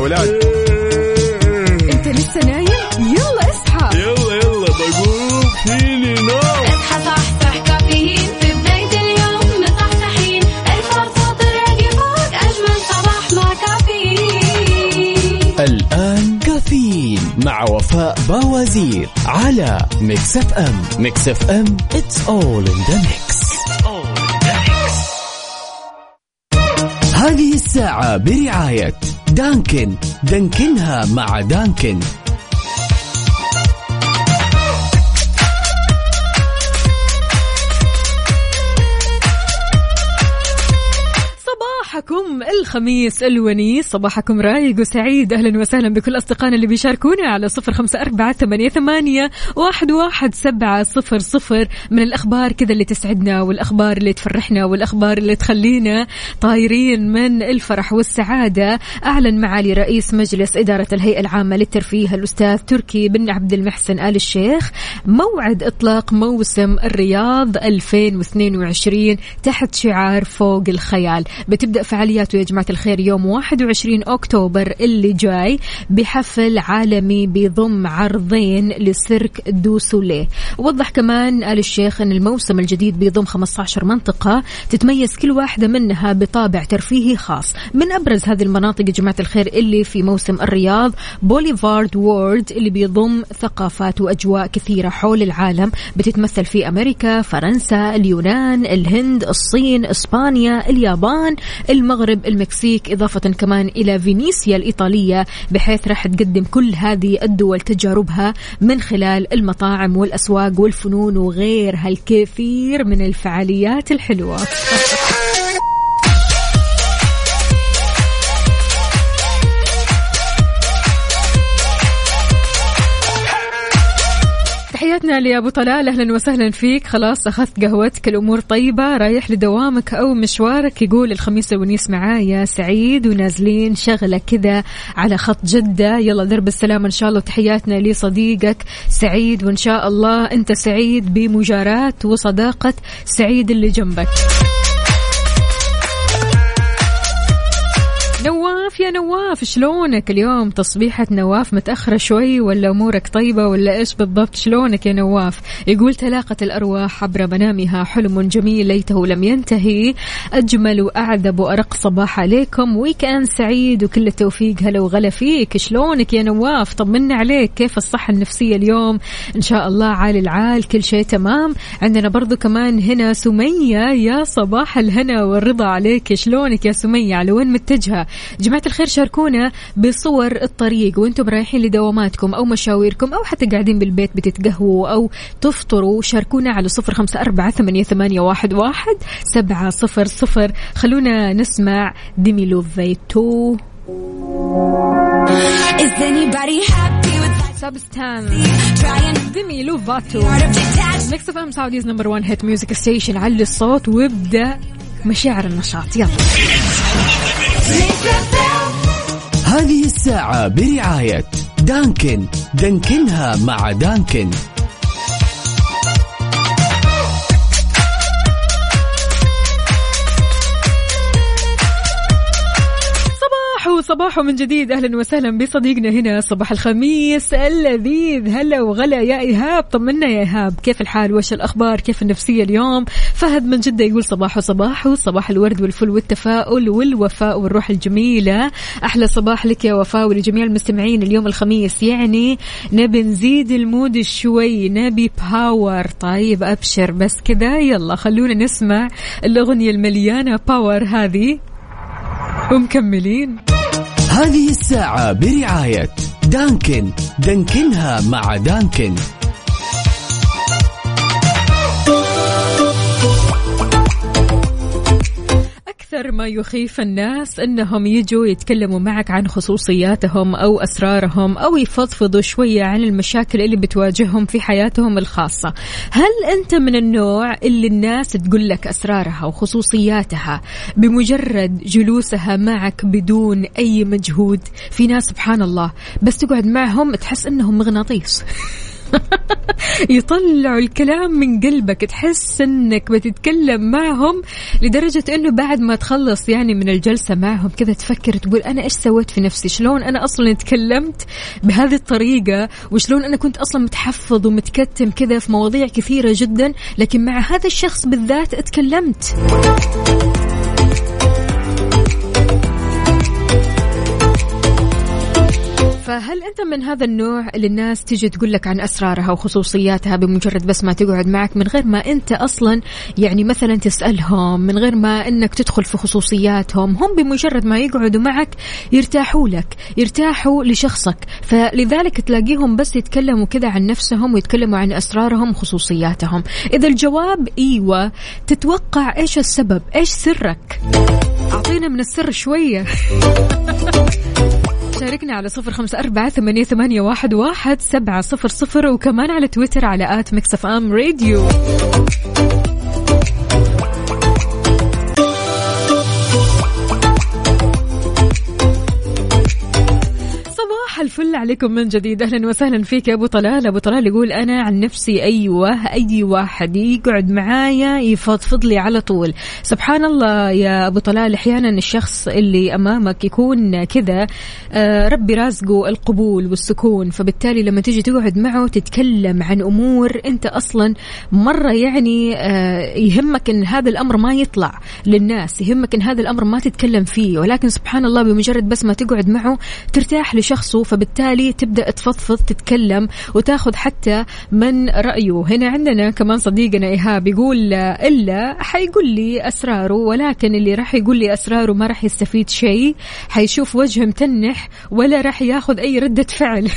ولاد أنت لسه نايم؟ يلا اصحى. يلا يلا بقوم فيني نوم اصحى صحصح كافيين. في بداية اليوم مصحصحين الفرصة تراقي فوق أجمل صباح مع كافيين. الآن كافيين مع وفاء باوزير على Mix FM. Mix FM it's all in the mix. هذه الساعة برعاية دانكن. دانكنها مع دانكن. الخميس الونيس صباحكم رايق وسعيد. أهلا وسهلا بكل أصدقائنا اللي بيشاركونا على صفر خمسة أربعة ثمانية, ثمانية واحد, واحد سبعة صفر صفر. من الأخبار كذا اللي تسعدنا والأخبار اللي تفرحنا والأخبار اللي تخلينا طايرين من الفرح والسعادة. أعلن معالي رئيس مجلس إدارة الهيئة العامة للترفيه الأستاذ تركي بن عبد المحسن آل الشيخ. موعد إطلاق موسم الرياض 2022 تحت شعار فوق الخيال. بتبدأ فعالياته يا جماعة الخير يوم 21 أكتوبر اللي جاي بحفل عالمي بيضم عرضين لسيرك دو سوليه. وضح كمان آل الشيخ أن الموسم الجديد بيضم 15 منطقة تتميز كل واحدة منها بطابع ترفيهي خاص. من أبرز هذه المناطق يا جماعة الخير اللي في موسم الرياض Boulevard World اللي بيضم ثقافات وأجواء كثيرة حول العالم. بتتمثل في أمريكا فرنسا اليونان الهند الصين إسبانيا اليابان المغرب المكسيك إضافة كمان إلى فينيسيا الإيطالية بحيث راح تقدم كل هذه الدول تجاربها من خلال المطاعم والأسواق والفنون وغيرها الكثير من الفعاليات الحلوة. تحياتنا لأبو طلال أهلا وسهلا فيك. خلاص أخذت قهوتك الأمور طيبة رايح لدوامك أو مشوارك. يقول الخميس الونيس معايا سعيد ونازلين شغلة كذا على خط جدة. يلا درب السلام إن شاء الله تحياتنا لصديقك سعيد. وإن شاء الله أنت سعيد بمجاراة وصداقة سعيد اللي جنبك. نواف يا نواف؟ شلونك اليوم؟ تصبيحة نواف متأخرة شوي ولا أمورك طيبة ولا إيش بالضبط؟ شلونك يا نواف؟ يقول تلاقت الأرواح عبر منامها حلم جميل ليته لم ينتهي. أجمل وأعذب وأرق صباح عليكم. ويكند سعيد وكل التوفيق. هلا وغلا فيك. شلونك يا نواف؟ طمنا عليك. كيف الصحة النفسية اليوم؟ إن شاء الله عال العال كل شيء تمام. عندنا برضو كمان هنا سمية. يا صباح الهنا والرضا عليك. شلونك يا سمية؟ على وين متجهة؟ جماعة الخير شاركونا بصور الطريق وأنتم رايحين لدواماتكم أو مشاويركم أو حتى قاعدين بالبيت بتتقهووا أو تفطروا شاركونا على صفر خمسة أربعة ثمانية, ثمانية واحد, واحد سبعة صفر صفر. خلونا نسمع ديمي لوفيتو trying ديمي لوفاتو? Mix FM Saudi's number 1 hit music station علي الصوت وابدأ مشاعر النشاط. يلا. هذه الساعة برعاية دانكن. دانكنها مع دانكن. صباح صباح من جديد. أهلا وسهلا بصديقنا هنا صباح الخميس اللذيذ. هلا وغلا يا إيهاب. طمنا يا إيهاب. كيف الحال؟ وش الأخبار؟ كيف النفسية اليوم؟ فهد من جدة يقول صباح صباح صباح الورد والفل والتفاؤل والوفاء والروح الجميلة. أحلى صباح لك يا وفاء ولجميع المستمعين اليوم الخميس. يعني نبي نزيد ال mood شوي نبي power طيب أبشر. بس كذا. يلا خلونا نسمع الأغنية المليانة power هذه. ومكملين. هذه الساعة برعاية Dunkin. دانكنها مع Dunkin. أكثر ما يخيف الناس أنهم يجوا يتكلموا معك عن خصوصياتهم أو أسرارهم أو يفضفضوا شوية عن المشاكل اللي بتواجههم في حياتهم الخاصة. هل أنت من النوع اللي الناس تقول لك أسرارها وخصوصياتها بمجرد جلوسها معك بدون أي مجهود؟ في ناس سبحان الله بس تقعد معهم تحس أنهم مغناطيس. يطلعوا الكلام من قلبك تحس إنك بتتكلم معهم لدرجة إنه بعد ما تخلص يعني من الجلسة معهم كذا تفكر تقول أنا إيش سويت في نفسي؟ شلون أنا أصلا تكلمت بهذه الطريقة؟ وشلون أنا كنت أصلا متحفظ ومتكتم كذا في مواضيع كثيرة جدا لكن مع هذا الشخص بالذات اتكلمت. فهل أنت من هذا النوع اللي الناس تيجي تقول لك عن أسرارها وخصوصياتها بمجرد بس ما تقعد معك من غير ما أنت أصلا يعني مثلا تسألهم من غير ما إنك تدخل في خصوصياتهم هم بمجرد ما يقعدوا معك يرتاحوا لك يرتاحوا لشخصك. فلذلك تلاقيهم بس يتكلموا كذا عن نفسهم ويتكلموا عن أسرارهم وخصوصياتهم. إذا الجواب إيوه تتوقع إيش السبب؟ إيش سرك؟ أعطينا من السر شوية. شاركنا على صفر خمسة أربعة ثمانية, ثمانية واحد, واحد سبعة صفر صفر وكمان على تويتر على at Mix FM Radio. الفل عليكم من جديد. أهلا وسهلا فيك يا أبو طلال. أبو طلال يقول أنا عن نفسي أيوه أي واحد يقعد معايا يفضفض لي على طول. سبحان الله يا أبو طلال أحيانا الشخص اللي أمامك يكون كذا آه، ربي رازقه القبول والسكون. فبالتالي لما تيجي تقعد معه تتكلم عن أمور أنت أصلا مرة يعني آه، يهمك إن هذا الأمر ما يطلع للناس يهمك إن هذا الأمر ما تتكلم فيه. ولكن سبحان الله بمجرد بس ما تقعد معه ترتاح لشخصه فبالتالي تبدأ تفضفض تتكلم وتاخذ حتى من رأيه. هنا عندنا كمان صديقنا إيهاب يقول إلا حيقول لي أسراره ولكن اللي راح يقول لي أسراره ما راح يستفيد شيء. حيشوف وجه متنح ولا راح ياخذ أي ردة فعل.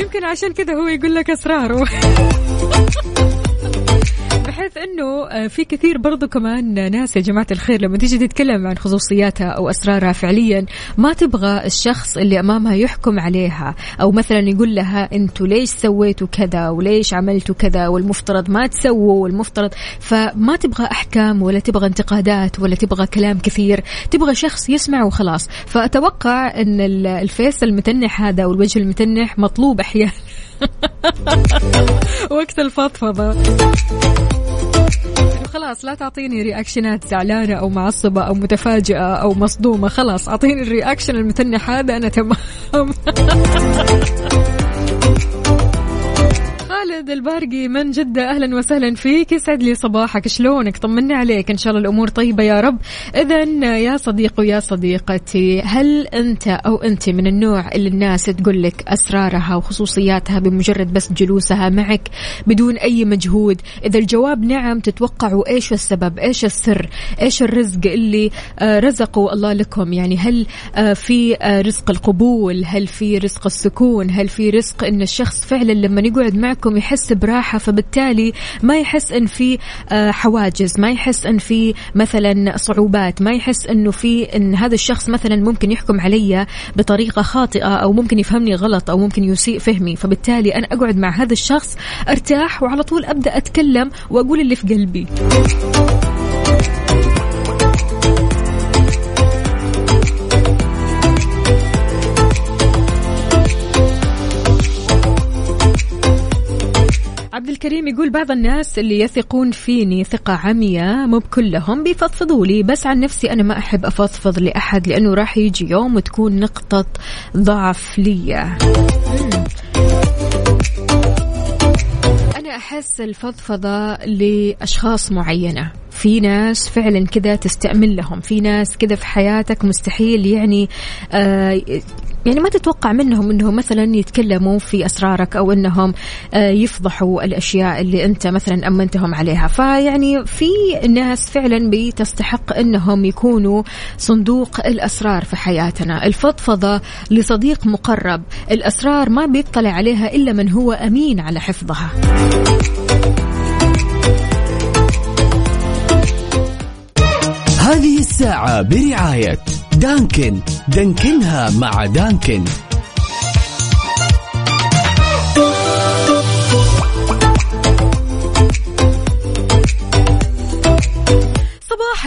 يمكن عشان كذا هو يقول لك أسراره. بحيث إنه آه، في كثير برضو كمان ناس يا جماعة الخير لما تيجي تتكلم عن خصوصياتها أو أسرارها فعليا ما تبغى الشخص اللي أمامها يحكم عليها. أو مثلا يقول لها أنتوا ليش سويتوا كذا وليش عملتوا كذا والمفترض ما تسووا والمفترض. فما تبغى أحكام ولا تبغى انتقادات ولا تبغى كلام كثير تبغى شخص يسمع وخلاص. فأتوقع إن ال- ال face المتنح هذا والوجه المتنح مطلوب أحيانا. وقت الفضفضة. خلاص لا تعطيني reaction ات زعلانة أو معصبة أو متفاجئة أو مصدومة. خلاص أعطيني ال reaction المتنح هذا أنا تمام. خالد البارقي من جدة؟ أهلا وسهلا فيك. يسعد لي صباحك. شلونك؟ طمني عليك. إن شاء الله الأمور طيبة يا رب. إذا يا صديق ويا صديقتي هل أنت أو أنت من النوع اللي الناس تقول لك أسرارها وخصوصياتها بمجرد بس جلوسها معك بدون أي مجهود؟ إذا الجواب نعم تتوقعوا إيش السبب؟ إيش السر؟ إيش الرزق اللي آه، رزقه الله لكم؟ يعني هل آه، في آه، رزق القبول؟ هل في رزق السكون؟ هل في رزق إن الشخص فعلا لما يقعد معكم يحس براحة فبالتالي ما يحس إن في آه، حواجز ما يحس إن في مثلا صعوبات ما يحس إنه في إن هذا الشخص مثلا ممكن يحكم علي بطريقة خاطئة أو ممكن يفهمني غلط أو ممكن يسيء فهمي. فبالتالي أنا أقعد مع هذا الشخص أرتاح وعلى طول أبدأ أتكلم وأقول اللي في قلبي. عبد الكريم يقول بعض الناس اللي يثقون فيني ثقة عمياء مو بكلهم بيفضفضوا لي. بس عن نفسي أنا ما أحب أفضفض لأحد لأنه راح يجي يوم وتكون نقطة ضعف لي أنا أحس الفضفضة لأشخاص معينة. في ناس فعلا كذا تستأمن لهم. في ناس كذا في حياتك مستحيل يعني آه يعني ما تتوقع منهم إنهم مثلا يتكلموا في أسرارك أو إنهم آه، يفضحوا الأشياء اللي أنت مثلا أمنتهم عليها. فيعني في ناس فعلا بتستحق إنهم يكونوا صندوق الأسرار في حياتنا. الفضفضة لصديق مقرب. الأسرار ما بيطلع عليها إلا من هو أمين على حفظها. هذه الساعة برعاية دانكن. دانكنها مع دانكن.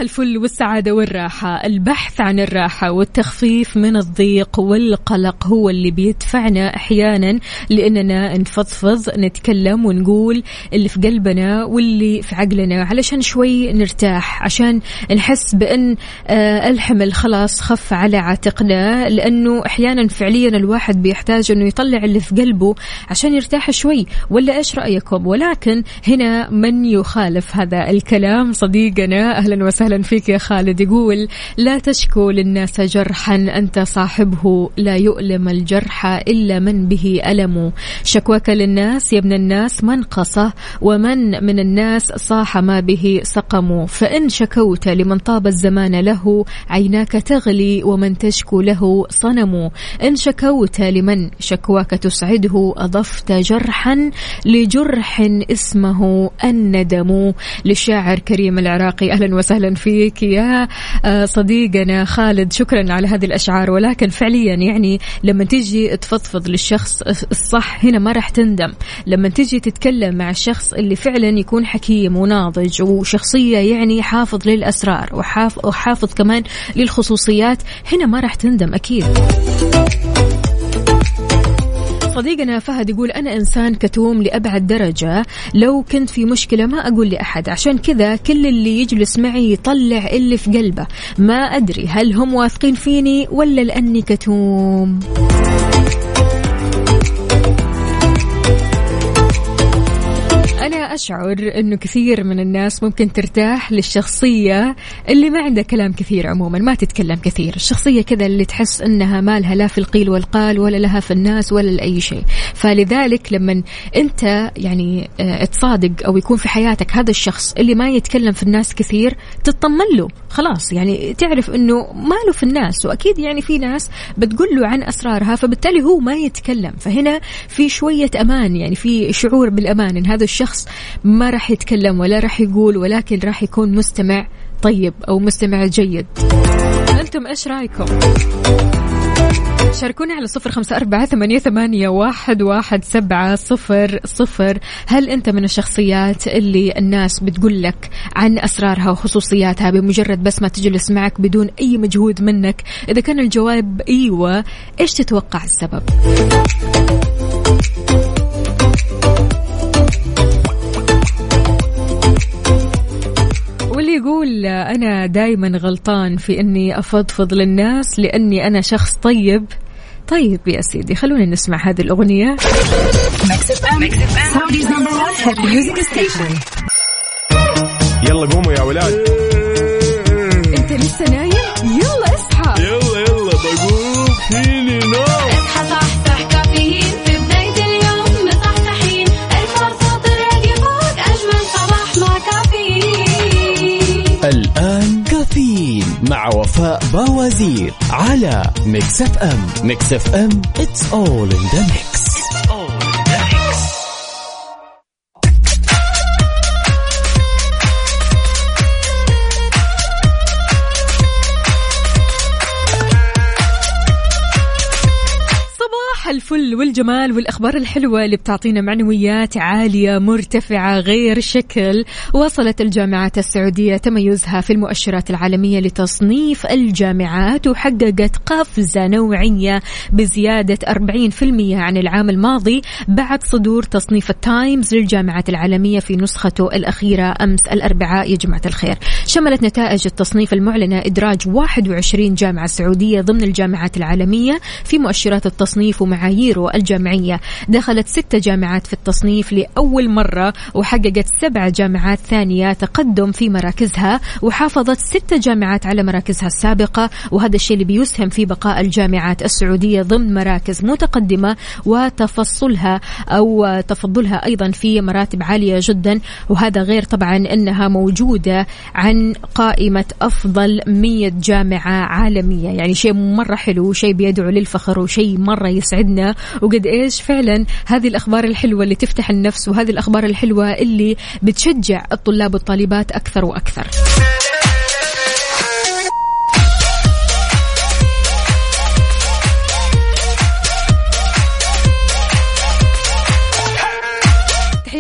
الفل والسعادة والراحة. البحث عن الراحة والتخفيف من الضيق والقلق هو اللي بيدفعنا أحيانا لأننا نفضفض نتكلم ونقول اللي في قلبنا واللي في عقلنا علشان شوي نرتاح عشان نحس بأن آه، الحمل خلاص خف على عاتقنا لأنه أحيانا فعليا الواحد بيحتاج أنه يطلع اللي في قلبه عشان يرتاح شوي. ولا إيش رأيكم؟ ولكن هنا من يخالف هذا الكلام؟ صديقنا أهلا وسهلا. فيك يا خالد. يقول لا تشكو للناس جرحا. أنت صاحبه. لا يؤلم الجرح إلا من به ألم. شكواك للناس يا ابن الناس منقصة ومن من الناس صاح ما به سقم. فإن شكوت لمن طاب الزمان له عيناك تغلي ومن تشكو له صنم. إن شكوت لمن شكواك تسعده أضفت جرحا لجرح اسمه الندم. للشاعر كريم العراقي أهلا وسهلا فيك يا آه، صديقنا خالد. شكرا على هذه الأشعار. ولكن فعليا يعني لما تيجي تفضفض للشخص الصح هنا ما راح تندم. لما تيجي تتكلم مع الشخص اللي فعلا يكون حكيم وناضج وشخصية يعني حافظ للأسرار وحاف- وحافظ كمان للخصوصيات هنا ما راح تندم أكيد. صديقنا فهد يقول أنا إنسان كتوم لأبعد درجة. لو كنت في مشكلة ما أقول لأحد. عشان كذا كل اللي يجلس معي يطلع اللي في قلبه. ما أدري هل هم واثقين فيني ولا لأني كتوم. أنا أشعر أنه كثير من الناس ممكن ترتاح للشخصية اللي ما عندها كلام كثير عموما ما تتكلم كثير. الشخصية كذا اللي تحس أنها ما لها لا في القيل والقال ولا لها في الناس ولا لأي شيء. فلذلك لما أنت يعني آه، تصادق أو يكون في حياتك هذا الشخص اللي ما يتكلم في الناس كثير تطمن له. خلاص يعني تعرف أنه ما له في الناس وأكيد يعني في ناس بتقول له عن أسرارها فبالتالي هو ما يتكلم فهنا في شوية أمان يعني في شعور بالأمان إن هذا الشخص ما راح يتكلم ولا راح يقول ولكن راح يكون مستمع طيب أو مستمع جيد أنتم إيش رأيكم؟ شاركوني على صفر خمسة أربعة ثمانية, ثمانية واحد, واحد سبعة صفر صفر. هل أنت من الشخصيات اللي الناس بتقول لك عن أسرارها وخصوصياتها بمجرد بس ما تجلس معك بدون أي مجهود منك؟ إذا كان الجواب أيوة إيش تتوقع السبب؟ يقول أنا دايما غلطان في أني أفضفض للناس لأني أنا شخص طيب. طيب يا سيدي خلونا نسمع هذه الأغنية. يلا قوموا يا ولاد. أنت لسه نايم؟ يلا اصحى. يلا يلا بقوم فيني نوم. اصحى الآن كافيين مع وفاء باوزير على Mix FM. Mix FM it's all in the mix. الفل والجمال والأخبار الحلوة اللي بتعطينا معنويات عالية مرتفعة غير شكل. وصلت الجامعات السعودية تميزها في المؤشرات العالمية لتصنيف الجامعات وحققت قفزة نوعية بزيادة 40% عن العام الماضي بعد صدور تصنيف التايمز للجامعات العالمية في نسخته الأخيرة أمس الأربعاء. يا جماعة الخير شملت نتائج التصنيف المعلنة إدراج 21 جامعة سعودية ضمن الجامعات العالمية في مؤشرات التصنيف ومعاييره الجامعية. دخلت ست جامعات في التصنيف لأول مرة وحققت سبع جامعات ثانية تقدم في مراكزها وحافظت ست جامعات على مراكزها السابقة وهذا الشيء اللي بيسهم في بقاء الجامعات السعودية ضمن مراكز متقدمة وتفصلها أو تفضلها أيضا في مراتب عالية جدا. وهذا غير طبعا أنها موجودة عن قائمة أفضل 100 جامعة عالمية. يعني شيء مرة حلو شيء بيدعو للفخر وشيء مرة يسعدنا وقد إيش فعلا هذه الأخبار الحلوة اللي تفتح النفس وهذه الأخبار الحلوة اللي بتشجع الطلاب والطالبات أكثر وأكثر.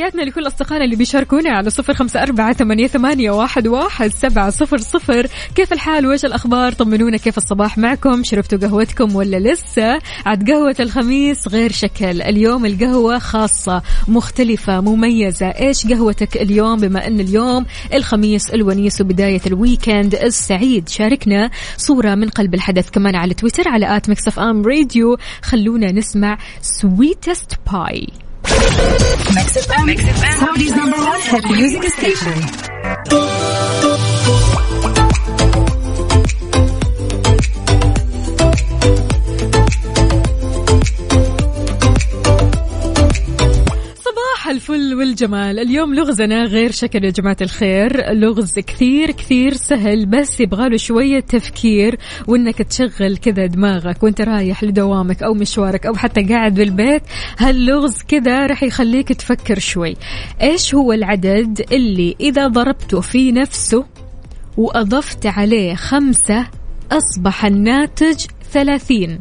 تحياتنا لكل أصدقائنا اللي بيشاركونا على صفر خمسة أربعة ثمانية, ثمانية واحد, واحد سبعة صفر صفر. كيف الحال؟ وإيش الأخبار؟ طمنونا كيف الصباح معكم؟ شربتوا قهوتكم ولا لسه؟ عاد قهوة الخميس غير شكل. اليوم القهوة خاصة مختلفة مميزة. إيش قهوتك اليوم؟ بما أن اليوم الخميس الونيس وبداية ال weekend السعيد. شاركنا صورة من قلب الحدث كمان على تويتر على at Mix FM Radio. خلونا نسمع Sweetest Pie Mix FM, Saudi's number one hit music station. الفل والجمال. اليوم لغزنا غير شكل يا جماعة الخير. لغز كثير كثير سهل بس يبغاله شوية تفكير وإنك تشغل كذا دماغك وإنت رايح لدوامك أو مشوارك أو حتى قاعد بالبيت. هاللغز كذا راح يخليك تفكر شوي. إيش هو العدد اللي إذا ضربته في نفسه وأضفت عليه خمسة أصبح الناتج ثلاثين؟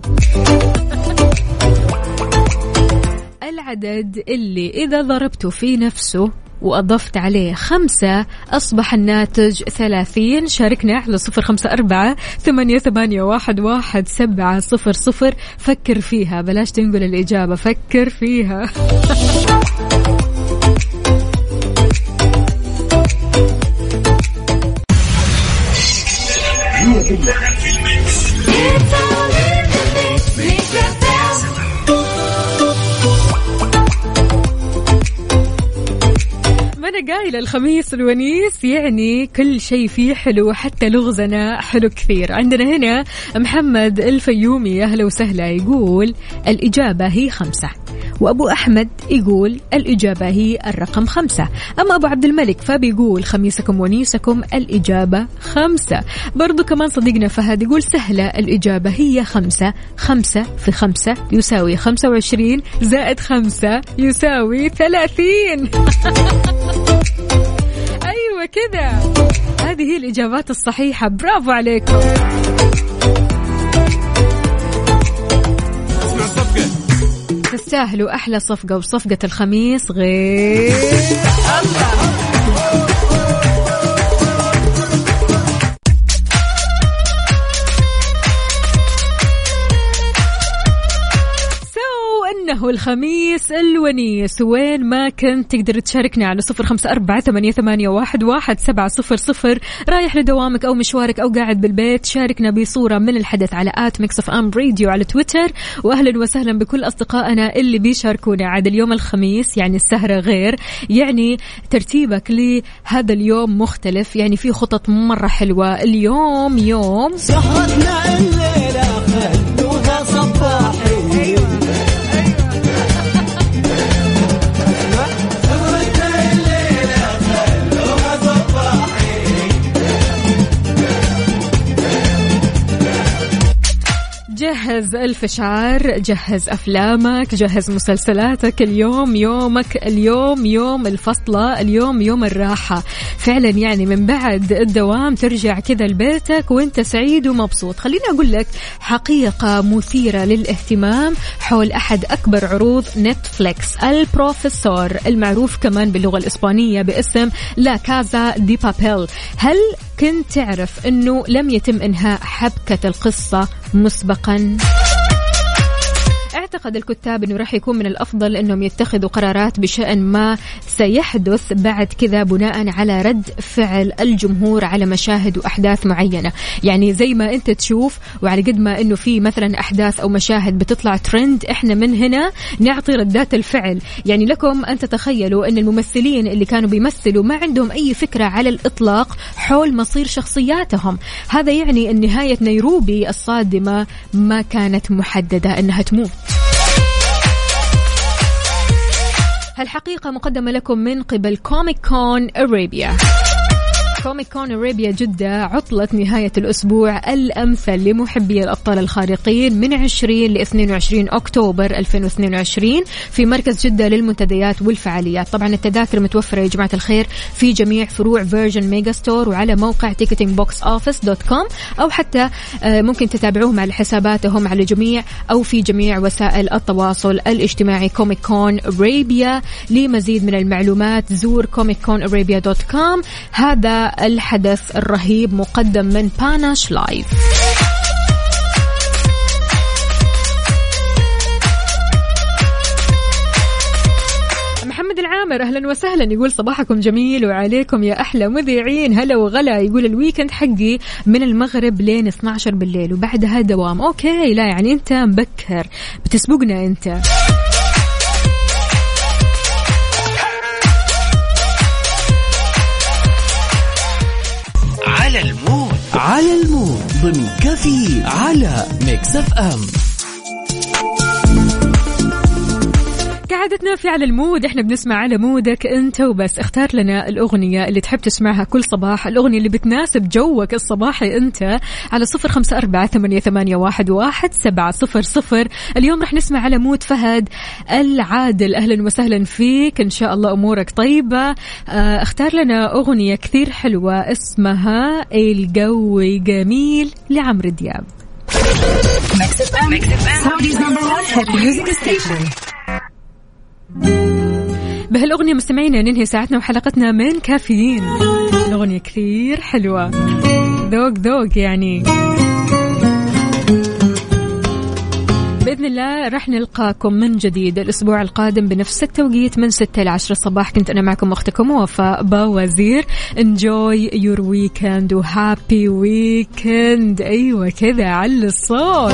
العدد اللي إذا ضربته في نفسه وأضفت عليه خمسة أصبح الناتج ثلاثين. شاركنا على صفر خمسة أربعة ثمانية, ثمانية واحد, واحد سبعة صفر صفر. فكر فيها بلاش تنقل الإجابة فكر فيها. ما أنا قايلة الخميس الونيس يعني كل شيء فيه حلو حتى لغزنا حلو كثير. عندنا هنا محمد الفيومي أهلا وسهلا يقول الإجابة هي خمسة. وأبو أحمد يقول الإجابة هي الرقم خمسة. أما أبو عبد الملك فبيقول خميسكم ونيسكم الإجابة خمسة. برضو كمان صديقنا فهد يقول سهلة الإجابة هي خمسة. خمسة في خمسة يساوي خمسة وعشرين زائد خمسة يساوي ثلاثين. أيوه كذا هذه هي الإجابات الصحيحة. برافو عليكم. تستاهلوا أحلى صفقة وصفقة الخميس غير إنه الخميس الونيس. وين ما كنت تقدر تشاركنا على صفر خمسة أربعة ثمانية, ثمانية واحد, واحد سبعة صفر صفر. رايح لدوامك أو مشوارك أو قاعد بالبيت شاركنا بصورة من الحدث على at Mix FM Radio على تويتر وأهلا وسهلا بكل أصدقائنا اللي بيشاركونا عاد اليوم الخميس يعني السهرة غير. يعني ترتيبك لهذا اليوم مختلف يعني في خطط مرة حلوة. اليوم يوم سهرتنا الليلة جهز الفشار جهز أفلامك جهز مسلسلاتك. اليوم يومك اليوم يوم الفصلة اليوم يوم الراحة. فعلا يعني من بعد الدوام ترجع كذا لبيتك وأنت سعيد ومبسوط. خليني أقول لك حقيقة مثيرة للاهتمام حول أحد أكبر عروض نتفليكس البروفيسور المعروف كمان باللغة الإسبانية باسم لا كازا دي بابيل. هل كنت تعرف أنه لم يتم إنهاء حبكة القصة مسبقا؟ أعتقد الكتاب إنه راح يكون من الأفضل إنهم يتخذوا قرارات بشأن ما سيحدث بعد كذا بناء على رد فعل الجمهور على مشاهد وأحداث معينة، يعني زي ما أنت تشوف وعلى قد ما إنه في مثلا أحداث أو مشاهد بتطلع ترند إحنا من هنا نعطي ردات الفعل، يعني لكم أن تتخيلوا إن الممثلين اللي كانوا بيمثلوا ما عندهم أي فكرة على الإطلاق حول مصير شخصياتهم، هذا يعني إن نهاية نيروبي الصادمة ما كانت محددة إنها تموت. هالحقيقة مقدمة لكم من قبل Comic Con Arabia Comic Con Arabia جدة عطلة نهاية الأسبوع الأمثل لمحبي الأبطال الخارقين من 20 ل 22 أكتوبر 2022 في مركز جدة للمنتديات والفعاليات. طبعا التذاكر متوفرة يا جماعة الخير في جميع فروع Virgin Megastore وعلى موقع ticketing box office dot com أو حتى آه، ممكن تتابعوهم على حساباتهم على جميع أو في جميع وسائل التواصل الاجتماعي Comic Con Arabia لمزيد من المعلومات زور Comic Con Arabia dot com هذا الحدث الرهيب مقدم من Panache Live محمد العامر أهلا وسهلا. يقول صباحكم جميل وعليكم يا أحلى مذيعين. هلا وغلا يقول ال weekend حقي من المغرب لين 12 بالليل وبعدها دوام. okay لا يعني أنت مبكر. بتسبقنا أنت. على ال mood. على ال mood. ضمن كافيين على Mix FM. قعدتنا في على ال mood. إحنا بنسمع على mood ك أنت وبس. اختار لنا الأغنية اللي تحب تسمعها كل صباح. الأغنية اللي بتناسب جوك الصباحي أنت على صفر خمسة أربعة ثمانية, واحد, واحد سبعة صفر صفر. اليوم رح نسمع على مود فهد العادل. أهلا وسهلا فيك. إن شاء الله أمورك طيبة. آه اختار لنا أغنية كثير حلوة اسمها الجو جميل لعمرو دياب. بهالأغنية مستمعينا ننهي ساعتنا وحلقتنا من كافيين. الأغنية كثير حلوة. ذوق ذوق يعني. بإذن الله راح نلقاكم من جديد الأسبوع القادم بنفس التوقيت من 6 إلى 10 الصباح. كنت أنا معكم أختكم وفاء باوزير. Enjoy your weekend وهابي ويكند أيوة كذا على الصوت.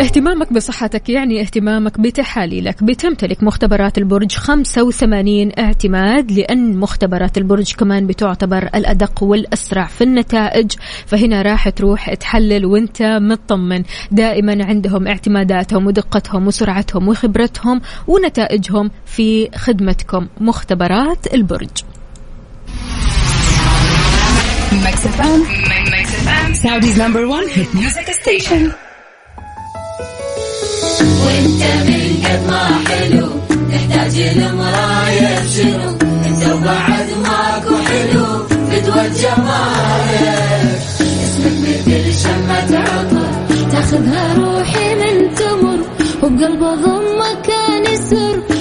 اهتمامك بصحتك يعني اهتمامك بتحاليلك. بتمتلك مختبرات البرج 85 اعتماد لأن مختبرات البرج كمان بتعتبر الأدق والأسرع في النتائج. فهنا راح تروح تحلل وأنت مطمن. دائما عندهم اعتماداتهم ودقتهم وسرعتهم وخبرتهم ونتائجهم في خدمتكم مختبرات البرج. Mix FM. Saudi's number one hit music station. وانت من قد ما حلو تحتاج لمراية شنو انت وبعد ماكو حلو فدوى جمالك اسمك مثل شمة عطر تاخذها روحي من تمر وبقلب ضمك كان يسر.